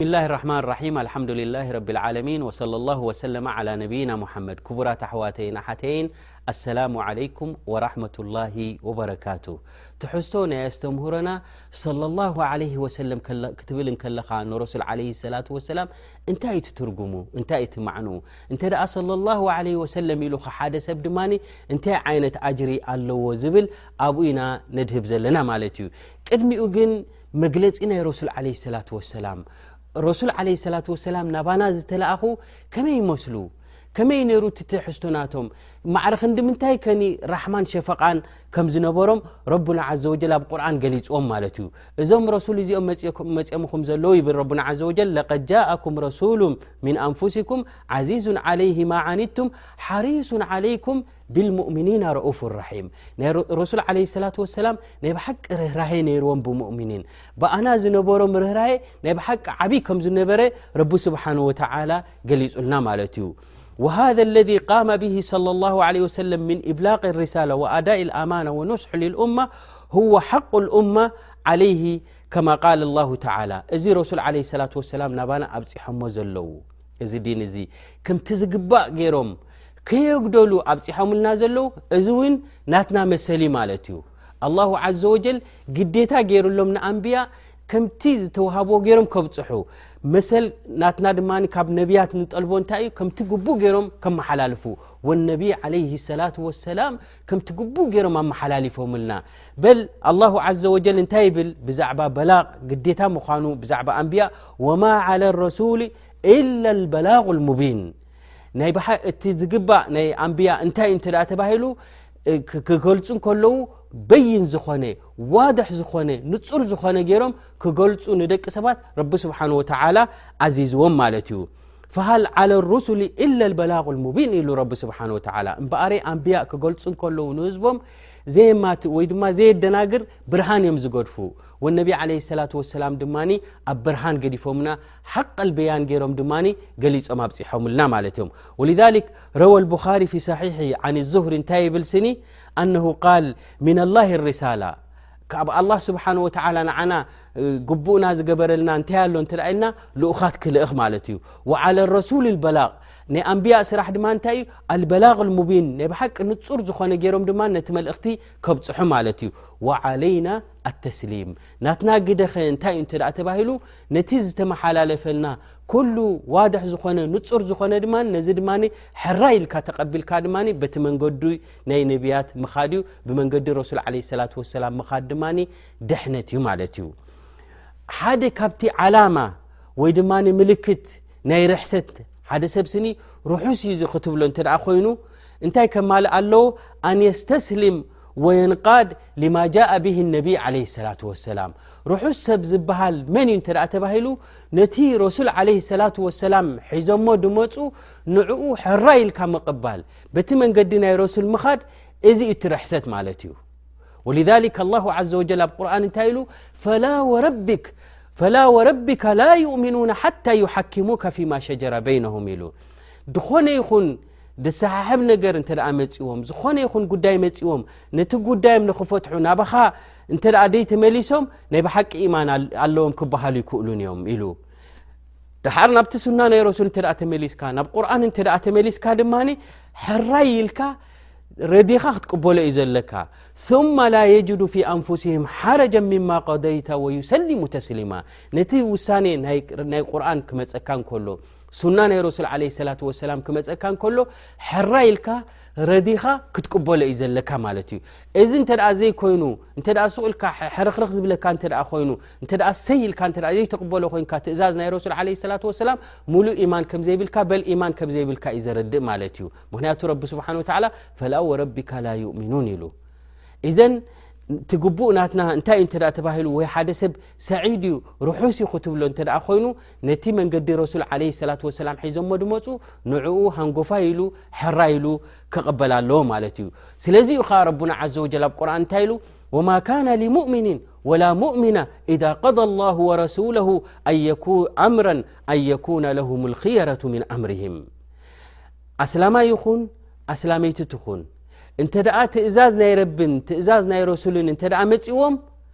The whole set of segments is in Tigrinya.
ብስሚላህ ራሕማን ራሒም ኣልሓምዱሊላህ ረቢልዓለሚን ወሰለላሁ ወሰለመ ዓላ ነብይና ሙሓመድ ክቡራት ኣሕዋተይን ኣሓተይን ኣሰላሙ ዓለይኩም ወራሕመቱላሂ ወበረካቱ ትሕዝቶ ናይ ኣስተምህሮና ሰለላሁ ዓለይሂ ወሰለም ክትብል እንከለኻ ንረሱል ዓለይሂ ሰላቱ ወሰላም እንታይ እዩ ትትርጉሙ እንታይ እዩ ትማዕንኡ እንተ ደኣ ሰለላሁ ዓለይሂ ወሰለም ኢሉኻ ሓደ ሰብ ድማ እንታይ ዓይነት ኣጅሪ ኣለዎ ዝብል ኣብኡ ኢና ነድህብ ዘለና ማለት እዩ ቅድሚኡ ግን መግለፂ ናይ ረሱል ዓለ ሰላት ወሰላም ረሱል ዓለ ሰላት ወሰላም ናባና ዝተለኣኹ ከመይ ይመስሉ ከመይ ነይሩ ትትሕዝቶናቶም ማዕረ ክንዲ ምንታይ ከኒ ራሕማን ሸፈቓን ከም ዝነበሮም ረቡና ዓዘ ወጀል ኣብ ቁርን ገሊፅዎም ማለት እዩ እዞም ረሱል እዚኦም መፅኦምኹም ዘለዉ ይብል ረቡና ዘ ወጀል ለቀ ጃእኩም ረሱሉም ምን ኣንፉሲኩም ዓዚዙን ዓለይህ ማዓኒቱም ሓሪሱን ዓለይኩም ብልሙእምኒና ረኡፍ ራሒም ናይ ረሱል ዓለ ሰላት ወሰላም ናይ ብሓቂ ርህራሀ ነይርዎም ብሙእምኒን ብኣና ዝነበሮም ርህራሀ ናይ ብሓቂ ዓብዪ ከም ዝነበረ ረቢ ስብሓን ወተዓላ ገሊጹልና ማለት እዩ ወሃذ ለذ ቃማ ብሂ صለ ላሁ ለ ወሰለም ምን እብላቅ ሪሳላ ወኣዳኢ ልኣማና ወኑስሑ ልልእማ ሁወ ሓق ልእማ ዓለይህ ከማ ቃል ላሁ ተላ እዚ ረሱል ዓለ ሰላት ወሰላም ናባና ኣብፅሖሞ ዘለዉ እዚ ዲን እዚ ከምቲ ዝግባእ ገይሮም ከየጉደሉ ኣብፅሖምልና ዘለዉ እዚ እውን ናትና መሰሊ ማለት እዩ ኣላሁ ዘ ወጀል ግዴታ ገይሩሎም ንኣንብያ ከምቲ ዝተዋሃቦ ገይሮም ከብፅሑ መሰል ናትና ድማ ካብ ነቢያት ንጠልቦ እንታይ እዩ ከምቲ ግቡእ ገይሮም ከመሓላልፉ ወነቢይ ዓለይ ሰላት ወሰላም ከምቲ ግቡእ ገይሮም ኣመሓላሊፎምልና በል ኣላሁ ዘ ወጀል እንታይ ይብል ብዛዕባ በላቅ ግዴታ ምዃኑ ብዛዕባ ኣንብያ ወማ ዓለ ረሱሊ ኢላ ልበላቅ ልሙቢን ናይ እቲ ዝግባእ ናይ ኣንብያ እንታይ እዩ ተ ተባሂሉ ክገልፁ ከለዉ በይን ዝኾነ ዋድሕ ዝኾነ ንፁር ዝኾነ ገይሮም ክገልፁ ንደቂ ሰባት ረቢ ስብሓን ወተላ ኣዚዝዎም ማለት እዩ ፈሃል ዓለ ሩሱሊ ኢለ በላغ ሙቢን ኢሉ ረቢ ስብሓን ወተላ እምበኣረ ኣንብያ ክገልፁ ከለዉ ንህዝቦም ዘየማት ወይ ድማ ዘየደናግር ብርሃን እዮም ዝገድፉ ወነቢ ዓለ ሰላት ወሰላም ድማ ኣብ ብርሃን ገዲፎምና ሓቅ ኣልበያን ገይሮም ድማ ገሊፆም ኣብፅሖምልና ማለት እዮም ወልሊክ ረወ ልብኻሪ ፊ ሳሒሒ ዓን ዙህሪ እንታይ ይብል ስኒ ኣነሁ ቃል ምና ላሂ ሪሳላ ካብ ኣላ ስብሓን ወተላ ንዓና ግቡእና ዝገበረልና እንታይ ኣሎ እንተ ኢልና ልኡኻት ክልእኽ ማለት እዩ ወዓለ ረሱል ልበላቅ ናይ ኣንብያ ስራሕ ድማ እንታይ እዩ ኣልበላቅ ልሙቢን ናይ ብሓቂ ንፁር ዝኾነ ገይሮም ድማ ነቲ መልእኽቲ ከብፅሑ ማለት እዩ ወዓለይና ኣተስሊም ናትና ግደኸ እንታይ እዩ እተ ተባሂሉ ነቲ ዝተመሓላለፈልና ኩሉ ዋድሕ ዝኾነ ንፁር ዝኾነ ድማ ነዚ ድማ ሕራ ኢልካ ተቐቢልካ ድማ በቲ መንገዱ ናይ ነቢያት ምኻድ እዩ ብመንገዲ ረሱል ለ ሰላ ወሰላም ምኻድ ድማ ድሕነት እዩ ማለት እዩ ሓደ ካብቲ ዓላማ ወይ ድማ ምልክት ናይ ርሕሰት ሓደ ሰብ ስኒ ርሑስ እዩ ክትብሎ እተ ኮይኑ እንታይ ከማልእ ኣለዎ ኣን የስተስሊም ወየንቃድ ሊማ ጃء ብሂ ነብይ ዓለ ሰላት ወሰላም ርሑስ ሰብ ዝበሃል መን እዩ እንተ ተባሂሉ ነቲ ረሱል ዓለ ሰላት ወሰላም ሒዞሞ ድመፁ ንዕኡ ሕራ ኢልካ ምቕባል በቲ መንገዲ ናይ ረሱል ምኻድ እዚ እዩ እትርሕሰት ማለት እዩ ወልሊክ ኣላሁ ዘ ወጀል ኣብ ቁርን እንታይ ኢሉ ፈላ ወረቢካ ላ ዩእምኑና ሓታ ይሓኪሙካ ፊማ ሸጀራ በይነሁም ኢሉ ድኾነ ይኹን ድሰሓሕብ ነገር እተ መፅዎም ዝኾነ ይኹን ጉዳይ መፅዎም ነቲ ጉዳዮም ንክፈትሑ ናባኻ እተ ደይ ተመሊሶም ናይ ብሓቂ ኢማን ኣለዎም ክበሃሉ ይክእሉን እዮም ኢሉ ድሓር ናብቲ ሱና ናይ ረሱል እተ ተመሊስካ ናብ ቁርን እተ ተመሊስካ ድማ ሕራይ ኢልካ ረዲኻ ክትቅበሎ እዩ ዘለካ ثማ ላ የጅዱ ፊ ኣንፍስህም ሓረጃ ምማ قደይታ ወዩሰሊሙ ተስሊማ ነቲ ውሳኔ ናይ ቁርን ክመፀካ ከሎ ሱና ናይ ረሱል ለ ሰላት ወሰላም ክመፀካ እንከሎ ሕራ ኢልካ ረዲኻ ክትቅበሎ እዩ ዘለካ ማለት እዩ እዚ እንተ ዘይኮይኑ እንተ ሱቅ ኢልካ ሕርኽርኽ ዝብለካ እተ ኮይኑ እተ ሰይ ኢልካ ዘይተቅበሎ ኮይንካ ትእዛዝ ናይ ረሱል ለ ሰላ ወሰላም ሙሉእ ኢማን ከም ዘይብልካ በል ኢማን ከም ዘይብልካ እዩ ዘረድእ ማለት እዩ ምክንያቱ ረቢ ስብሓን ወተላ ፈላ ወረቢካ ላ ዩእሚኑን ኢሉ እዘን ትግቡእ ናትና እንታይ እዩ እተ ተባሂሉ ወይ ሓደ ሰብ ሰዒድ እዩ ርሑስ ዩ ክትብሎ እተ ኮይኑ ነቲ መንገዲ ረሱል ዓለ ሰላት ወሰላም ሒዞሞ ድመፁ ንዕኡ ሃንጎፋይ ኢሉ ሕራይ ኢሉ ክቕበል ኣለዎ ማለት እዩ ስለዚ ዩ ኸዓ ረቡና ዘ ወጀል ኣብ ቁርን እንታይ ኢሉ ወማ ካነ ሊሙእምኒን ወላ ሙእምና ኢዛ ቀض ላሁ ወረሱለ ኣምራ ኣን የኩነ ለሁም ልክየረቱ ምን ኣምርህም ኣስላማ ይኹን ኣስላመይቲ ትኹን እንተ ደኣ ትእዛዝ ናይ ረብን ትእዛዝ ናይ ረሱልን እንተ መፅዎም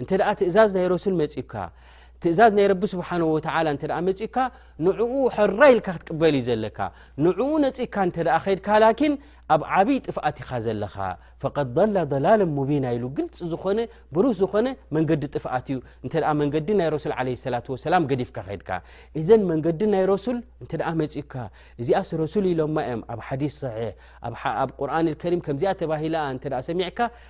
እንተ ትእዛዝ ናይ ረሱል መፅካ ትእዛዝ ናይ ረቢ ስብሓን ወተላ እተ መፅካ ንዕኡ ሕራ ኢልካ ክትቅበል እዩ ዘለካ ንዕኡ ነፅካ እተ ከድካ ላኪን ኣብ ዓብይ ጥፍኣት ኢኻ ዘለኻ ፈቐ ላ ላለ ሙቢና ኢሉ ግልፂ ዝኾነ ብሩህ ዝኾነ መንገዲ ጥፍኣት እዩ እተ መንገዲ ናይ ረሱል ለ ሰላ ወሰላም ገዲፍካ ከድካ እዘን መንገዲ ናይ ረሱል እንተ መፅካ እዚኣስ ረሱል ኢሎማ እዮም ኣብ ሓዲስ ሰሒሕ ኣብ ቁርን ከሪም ከምዚኣ ተባሂላ እተ ሰሚዕካ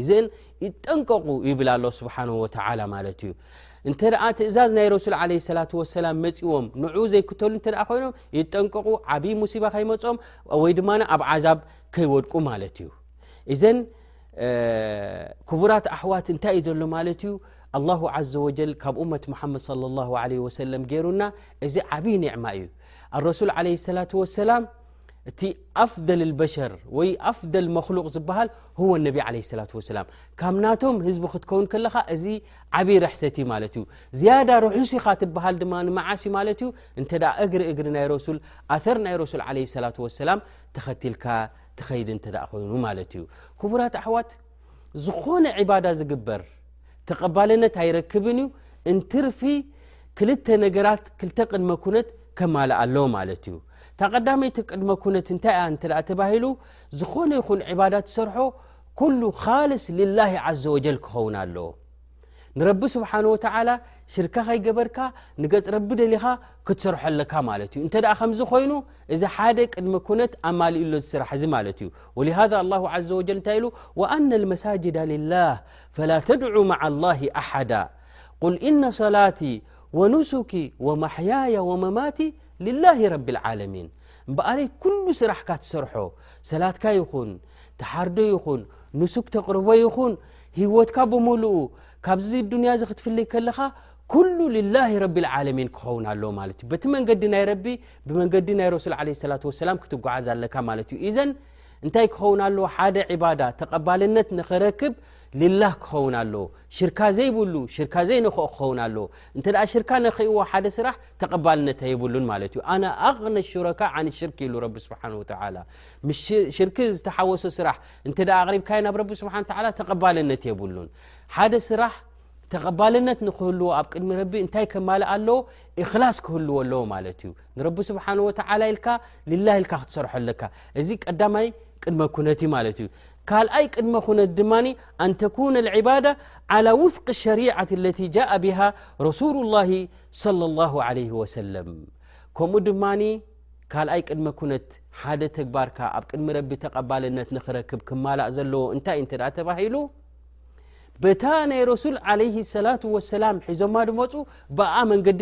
እዘን ይጠንቀቁ ይብል ኣሎ ስብሓን ወተላ ማለት እዩ እንተ ትእዛዝ ናይ ረሱል ለ ሰላ ወሰላም መፅዎም ንዑ ዘይክተሉ እተ ኮይኖም ይጠንቀቁ ዓብይ ሙሲባ ከይመፅኦም ወይ ድማ ኣብ ዓዛብ ከይወድቁ ማለት እዩ እዘን ክቡራት ኣሕዋት እንታይ እዩ ዘሎ ማለት እዩ ኣላ ዘ ወጀል ካብ እመት መሓመድ ለ ላ ለ ወሰለም ገይሩና እዚ ዓብይ ኒዕማ እዩ ኣረሱል ለ ሰላ ወሰላም እቲ ኣፍደል ልበሸር ወይ ኣፍደል መክሉቅ ዝበሃል ህወ ነቢ ለ ሰላት ወሰላም ካብ ናቶም ህዝቢ ክትከውን ከለኻ እዚ ዓብይ ርሕሰት እዩ ማለት እዩ ዝያዳ ርሑስ ኢኻ ትበሃል ድማ ንመዓስ እዩ ማለት እዩ እንተ እግሪ እግሪ ናይ ረሱል ኣር ናይ ረሱል ለ ሰላት ወሰላም ተኸትልካ ትኸይድ እንተ ኮይኑ ማለት እዩ ክቡራት ኣሕዋት ዝኾነ ዕባዳ ዝግበር ተቐባልነት ኣይረክብን እዩ እንትርፊ ክልተ ነገራት ክልተ ቅድመ ኩነት ከማልእ ኣለዎ ማለት እዩ እታ ቀዳመይቲ ቅድመ ኩነት እንታይ እያ እንተ ተባሂሉ ዝኾነ ይኹን ዕባዳ ትሰርሖ ኩሉ ካልስ ልላሂ ዓዘ ወጀል ክኸውን ኣለዎ ንረቢ ስብሓን ወተላ ሽርካ ከይገበርካ ንገፅ ረቢ ደሊኻ ክትሰርሖ ኣለካ ማለት እዩ እንተ ከምዝ ኮይኑ እዚ ሓደ ቅድሚ ኩነት ኣማልእ ሎ ዝስራሕ እዚ ማለት እዩ ወሃ ላ ዘ ወል እንታይ ኢሉ ወኣነ መሳጅዳ ልላህ ፈላ ተድዑ ማዓ ላሂ ኣሓዳ ቁል እነ ሰላቲ ወኑሱኪ ወማሕያያ ወመማቲ ሊላሂ ረቢል ዓለሚን እምበኣረይ ኩሉ ስራሕካ ትሰርሖ ሰላትካ ይኹን ትሓርዶ ይኹን ንሱክ ተቕርቦ ይኹን ህይወትካ ብምሉኡ ካብዚ ዱንያ እዚ ክትፍልይ ከለኻ ኩሉ ልላሂ ረቢል ዓለሚን ክኸውን ኣለ ማለት እዩ በቲ መንገዲ ናይ ረቢ ብመንገዲ ናይ ረሱል ለ ሰላት ወሰላም ክትጓዓዝ ኣለካ ማለት እዩ ኢዘን እንታይ ክኸውን ኣለዎ ሓደ ዕባዳ ተቐባልነት ንኽረክብ ሊላህ ክኸውን ኣለዎ ሽርካ ዘይብሉ ሽርካ ዘይነክኦ ክኸውን ኣለዎ እንተ ሽርካ ነክእዎ ሓደ ስራሕ ተቐባልነት ኣይብሉን ማለት እዩ ኣነ ኣቕነ ሹረካ ዓን ሽርክ ኢሉ ረቢ ስብሓን ወተላ ምስ ሽርክ ዝተሓወሶ ስራሕ እንተ ኣቕሪብካዮ ናብ ረቢ ስብሓን ላ ተቐባልነት የብሉን ሓደ ስራሕ ተቐባልነት ንክህልዎ ኣብ ቅድሚ ረቢ እንታይ ከማልእ ኣለዎ እክላስ ክህልዎ ኣለዎ ማለት እዩ ንረቢ ስብሓን ወተላ ኢልካ ሊላህ ኢልካ ክትሰርሖ ኣለካ እዚ ቀዳማይ ቅድመ ኩነት ማለት እዩ ካልኣይ ቅድመ ኩነት ድማ ኣን ተኩነ ልዕባዳ ዓላ ውፍቂ ሸሪዓት ለቲ ጃእ ብሃ ረሱሉ ላሂ ለ ላሁ ዓለይህ ወሰለም ከምኡ ድማ ካልኣይ ቅድመ ኩነት ሓደ ተግባርካ ኣብ ቅድሚ ረቢ ተቐባልነት ንኽረክብ ክማላእ ዘለዎ እንታይ እንተ ተባሂሉ በታ ናይ ረሱል ዓለይህ ሰላት ወሰላም ሒዞማ ድመፁ ብኣ መንገዲ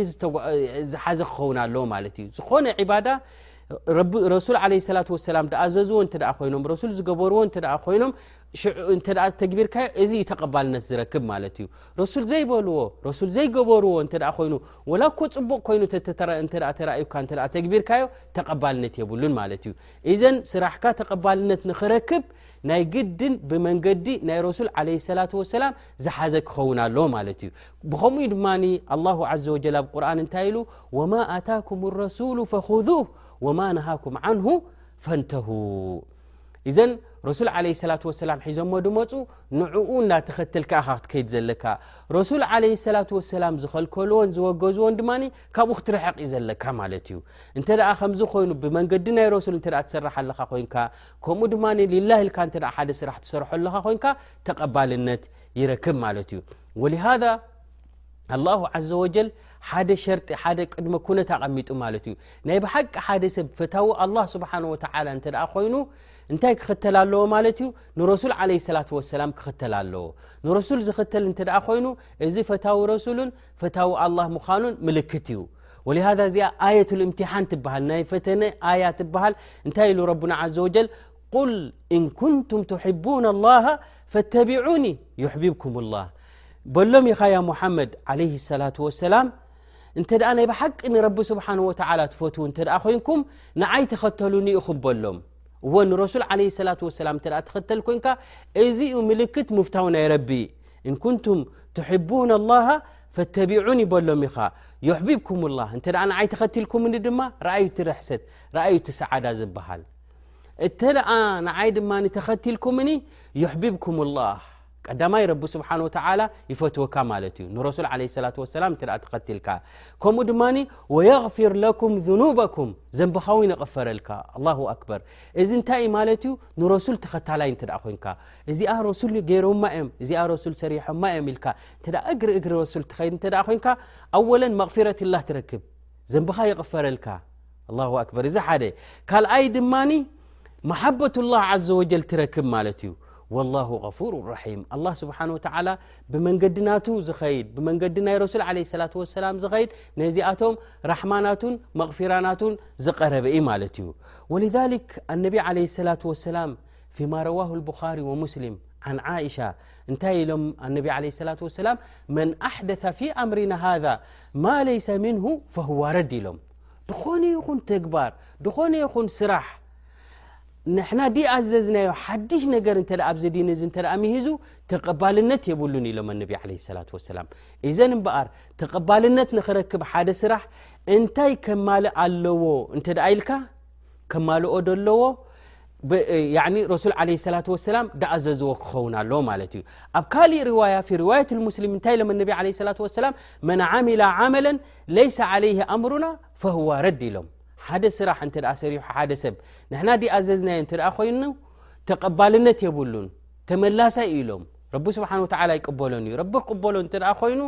ዝሓዘ ክኸውን ኣለዎ ማለት እዩ ዝኾነ ዕባዳ ረሱል ዓለ ሰላት ወሰላም ዝኣዘዝዎ እንተ ኮይኖም ረሱል ዝገበርዎ እንተ ኮይኖም ሽዑ እንተ ተግቢርካዮ እዚ እዩ ተቐባልነት ዝረክብ ማለት እዩ ረሱል ዘይበልዎ ረሱል ዘይገበርዎ እንተ ኮይኑ ወላ ኮ ፅቡቕ ኮይኑ እንተ ተራእዩካ እተ ተግቢርካዮ ተቐባልነት የብሉን ማለት እዩ እዘን ስራሕካ ተቐባልነት ንኽረክብ ናይ ግድን ብመንገዲ ናይ ረሱል ዓለ ሰላት ወሰላም ዝሓዘ ክኸውን ኣለዎ ማለት እዩ ብኸምኡ ድማ ኣላሁ ዓዘ ወጀል ኣብ ቁርን እንታይ ኢሉ ወማ ኣታኩም ረሱሉ ፈኹዙህ ወማ ነሃኩም ዓንሁ ፈንተሁ እዘን ረሱል ዓለ ሰላት ወሰላም ሒዞሞ ድመፁ ንዕኡ እናተኸተልካ እኻ ክትከይድ ዘለካ ረሱል ዓለ ሰላት ወሰላም ዝኸልከልዎን ዝወገዝዎን ድማ ካብኡ ክትርሕቕ እዩ ዘለካ ማለት እዩ እንተ ደኣ ከምዚ ኮይኑ ብመንገዲ ናይ ረሱል እንተ ትሰርሓ ኣለኻ ኮንካ ከምኡ ድማ ልላ ኢልካ እተ ሓደ ስራሕ ትሰርሖ ኣለኻ ኮንካ ተቐባልነት ይረክብ ማለት እዩ ወሊሃذ ኣላሁ ዘ ወጀል ሓደ ሸርጢ ሓደ ቅድመ ኩነት ኣቐሚጡ ማለት እዩ ናይ ብሓቂ ሓደ ሰብ ፈታዊ ኣላ ስብሓን ወተላ እንተ ኮይኑ እንታይ ክኽተል ኣለዎ ማለት እዩ ንረሱል ዓለ ሰላት ወሰላም ክኽተል ኣለዎ ንረሱል ዝኽተል እንተ ኮይኑ እዚ ፈታዊ ረሱሉን ፈታዊ ኣላ ምዃኑን ምልክት እዩ ወሃ እዚኣ ኣየት ልእምትሓን ትበሃል ናይ ፈተነ ኣያ ትበሃል እንታይ ኢሉ ረቡና ዘ ወጀል ቁል እን ኩንቱም ትሕቡና ላሃ ፈተቢዑኒ ይሕቢብኩም ላህ በሎም ኢኻ ያ ሙሓመድ ዓለ ሰላት ወሰላም እንተ ደኣ ናይ ብሓቂ ንረቢ ስብሓን ወተዓላ ትፈትው እንተ ደኣ ኾይንኩም ንዓይ ተኸተሉኒ ኢኹም በሎም እዎ ንረሱል ዓለ ሰላት ወሰላም እተ ተኸተል ኮንካ እዚ ዩ ምልክት ምፍታው ናይ ረቢ እን ኩንቱም ትሕቡና ላሃ ፈተቢዑኒ በሎም ኢኻ ይሕቢብኩም ላህ እንተ ንዓይ ተኸትልኩምኒ ድማ ርኣዩ ትርሕሰት ርኣዩ ትሰዓዳ ዝበሃል እተ ንዓይ ድማ ተኸትልኩምኒ ይሕብብኩም ላህ ቀዳማይ ረቢ ስብሓን ወተላ ይፈትወካ ማለት እዩ ንረሱል ለ ላ ሰላም እተ ተኸትልካ ከምኡ ድማ ወየغፊር ለኩም ኑበኩም ዘንብኻው ይነቐፈረልካ ኣ ኣክበር እዚ እንታይ እዩ ማለት እዩ ንረሱል ተኸታላይ እተ ኮንካ እዚኣ ረሱል ገይሮማ እዮም እዚኣ ረሱል ሰሪሖማ እዮም ኢልካ እተ እግሪ እግሪ ረሱል ትኸይድ እተ ኮንካ ኣወለን መቕፊረት ላ ትረክብ ዘንብኻ ይቕፈረልካ ኣላሁ ኣክበር እዚ ሓደ ካልኣይ ድማ መሓበት ላህ ዓዘ ወጀል ትረክብ ማለት እዩ ወላሁ غፉሩ ራሒም ኣላ ስብሓን ወተዓላ ብመንገዲ ናቱ ዝኸይድ ብመንገዲ ናይ ረሱል ዓለ ሰላት ወሰላም ዝኸይድ ነዚኣቶም ራሕማናቱን መቕፊራናቱን ዝቐረበ እዩ ማለት እዩ ወልዛሊክ ኣነቢ ዓለ ሰላት ወሰላም ፊማ ረዋሁ ልብኻሪ ወሙስሊም ዓን ዓእሻ እንታይ ኢሎም ኣነቢ ዓለ ሰላት ወሰላም መን ኣሕደታ ፊ ኣምሪና ሃዛ ማ ለይሰ ምንሁ ፈህዋ ረድ ኢሎም ድኾነ ይኹን ተግባር ድኾነ ይኹን ስራሕ ንሕና ዲ ኣዘዝናዮ ሓድሽ ነገር እተ ኣብዚ ዲን እዚ እተ ምሂዙ ተቐባልነት የብሉን ኢሎም ኣነቢ ለ ሰላት ወሰላም እዘን እምበኣር ተቐባልነት ንኽረክብ ሓደ ስራሕ እንታይ ከማልእ ኣለዎ እንተ ደኣ ኢልካ ከማልኦ ደለዎ ረሱል ለ ላ ሰላም ዳኣዘዝዎ ክኸውን ኣለ ማለት እዩ ኣብ ካሊእ ርዋያ ርዋየት ሙስሊም እንታይ ሎም ነቢ ለ ላ ሰላም መን ዓሚላ ዓመለ ለይሰ ለይ ኣምሩና ፈህዋ ረድ ኢሎም ሓደ ስራሕ እተ ሰሪሑ ሓደ ሰብ ንሕና ዲ ኣዘዝናዮ እተ ኮይኑ ተቀባልነት የብሉን ተመላሳይ ኢሎም ረቢ ስብሓ ላ ይቅበሎን እዩ ረቢ ክቅበሎ እተ ኮይኑ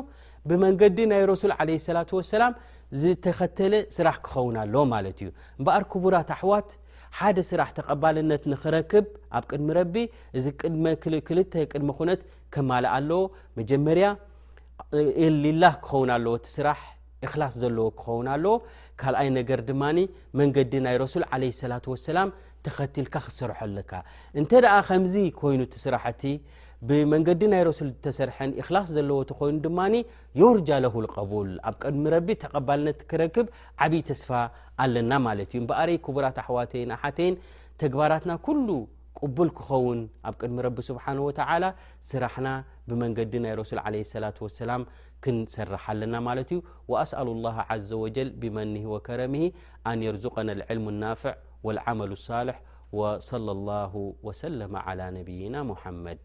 ብመንገዲ ናይ ረሱል ለ ላ ሰላም ዝተኸተለ ስራሕ ክኸውን ኣለ ማለት እዩ እምበኣር ክቡራት ኣሕዋት ሓደ ስራሕ ተቐባልነት ንኽረክብ ኣብ ቅድሚ ረቢ እዚ ክልተ ቅድሚ ኩነት ከማልእ ኣለዎ መጀመርያ ሊላህ ክኸውን ኣለዎ እቲ ስራሕ እክላስ ዘለዎ ክኸውን ኣለዎ ካልኣይ ነገር ድማ መንገዲ ናይ ረሱል ለ ሰላት ወሰላም ተኸትልካ ክትሰርሖ ኣለካ እንተ ደኣ ከምዚ ኮይኑ እቲ ስራሕቲ ብመንገዲ ናይ ረሱል ዝተሰርሐን እክላስ ዘለዎ ቲ ኮይኑ ድማ ዩርጃ ለሁ ልቀቡል ኣብ ቅድሚ ረቢ ተቐባልነት ክረክብ ዓብይ ተስፋ ኣለና ማለት እዩ እምበኣረይ ክቡራት ኣሕዋተይን ኣሓተይን ተግባራትና ኩሉ ቅቡል ክኸውን ኣብ ቅድሚ ረቢ ስብሓን ወተዓላ ስራሕና ብመንገዲ ናይ ረሱል ዓለ ሰላት ወሰላም ክንሰርሓ ኣለና ማለት እዩ ወኣስኣሉ ላሃ ዓዘ ወጀል ብመንሂ ወከረምሂ ኣን የርዙቀና ልዕልሙ ናፍዕ ወልዓመሉ ሳልሕ ወሰለ ላሁ ወሰለማ ዓላ ነብይና ሙሓመድ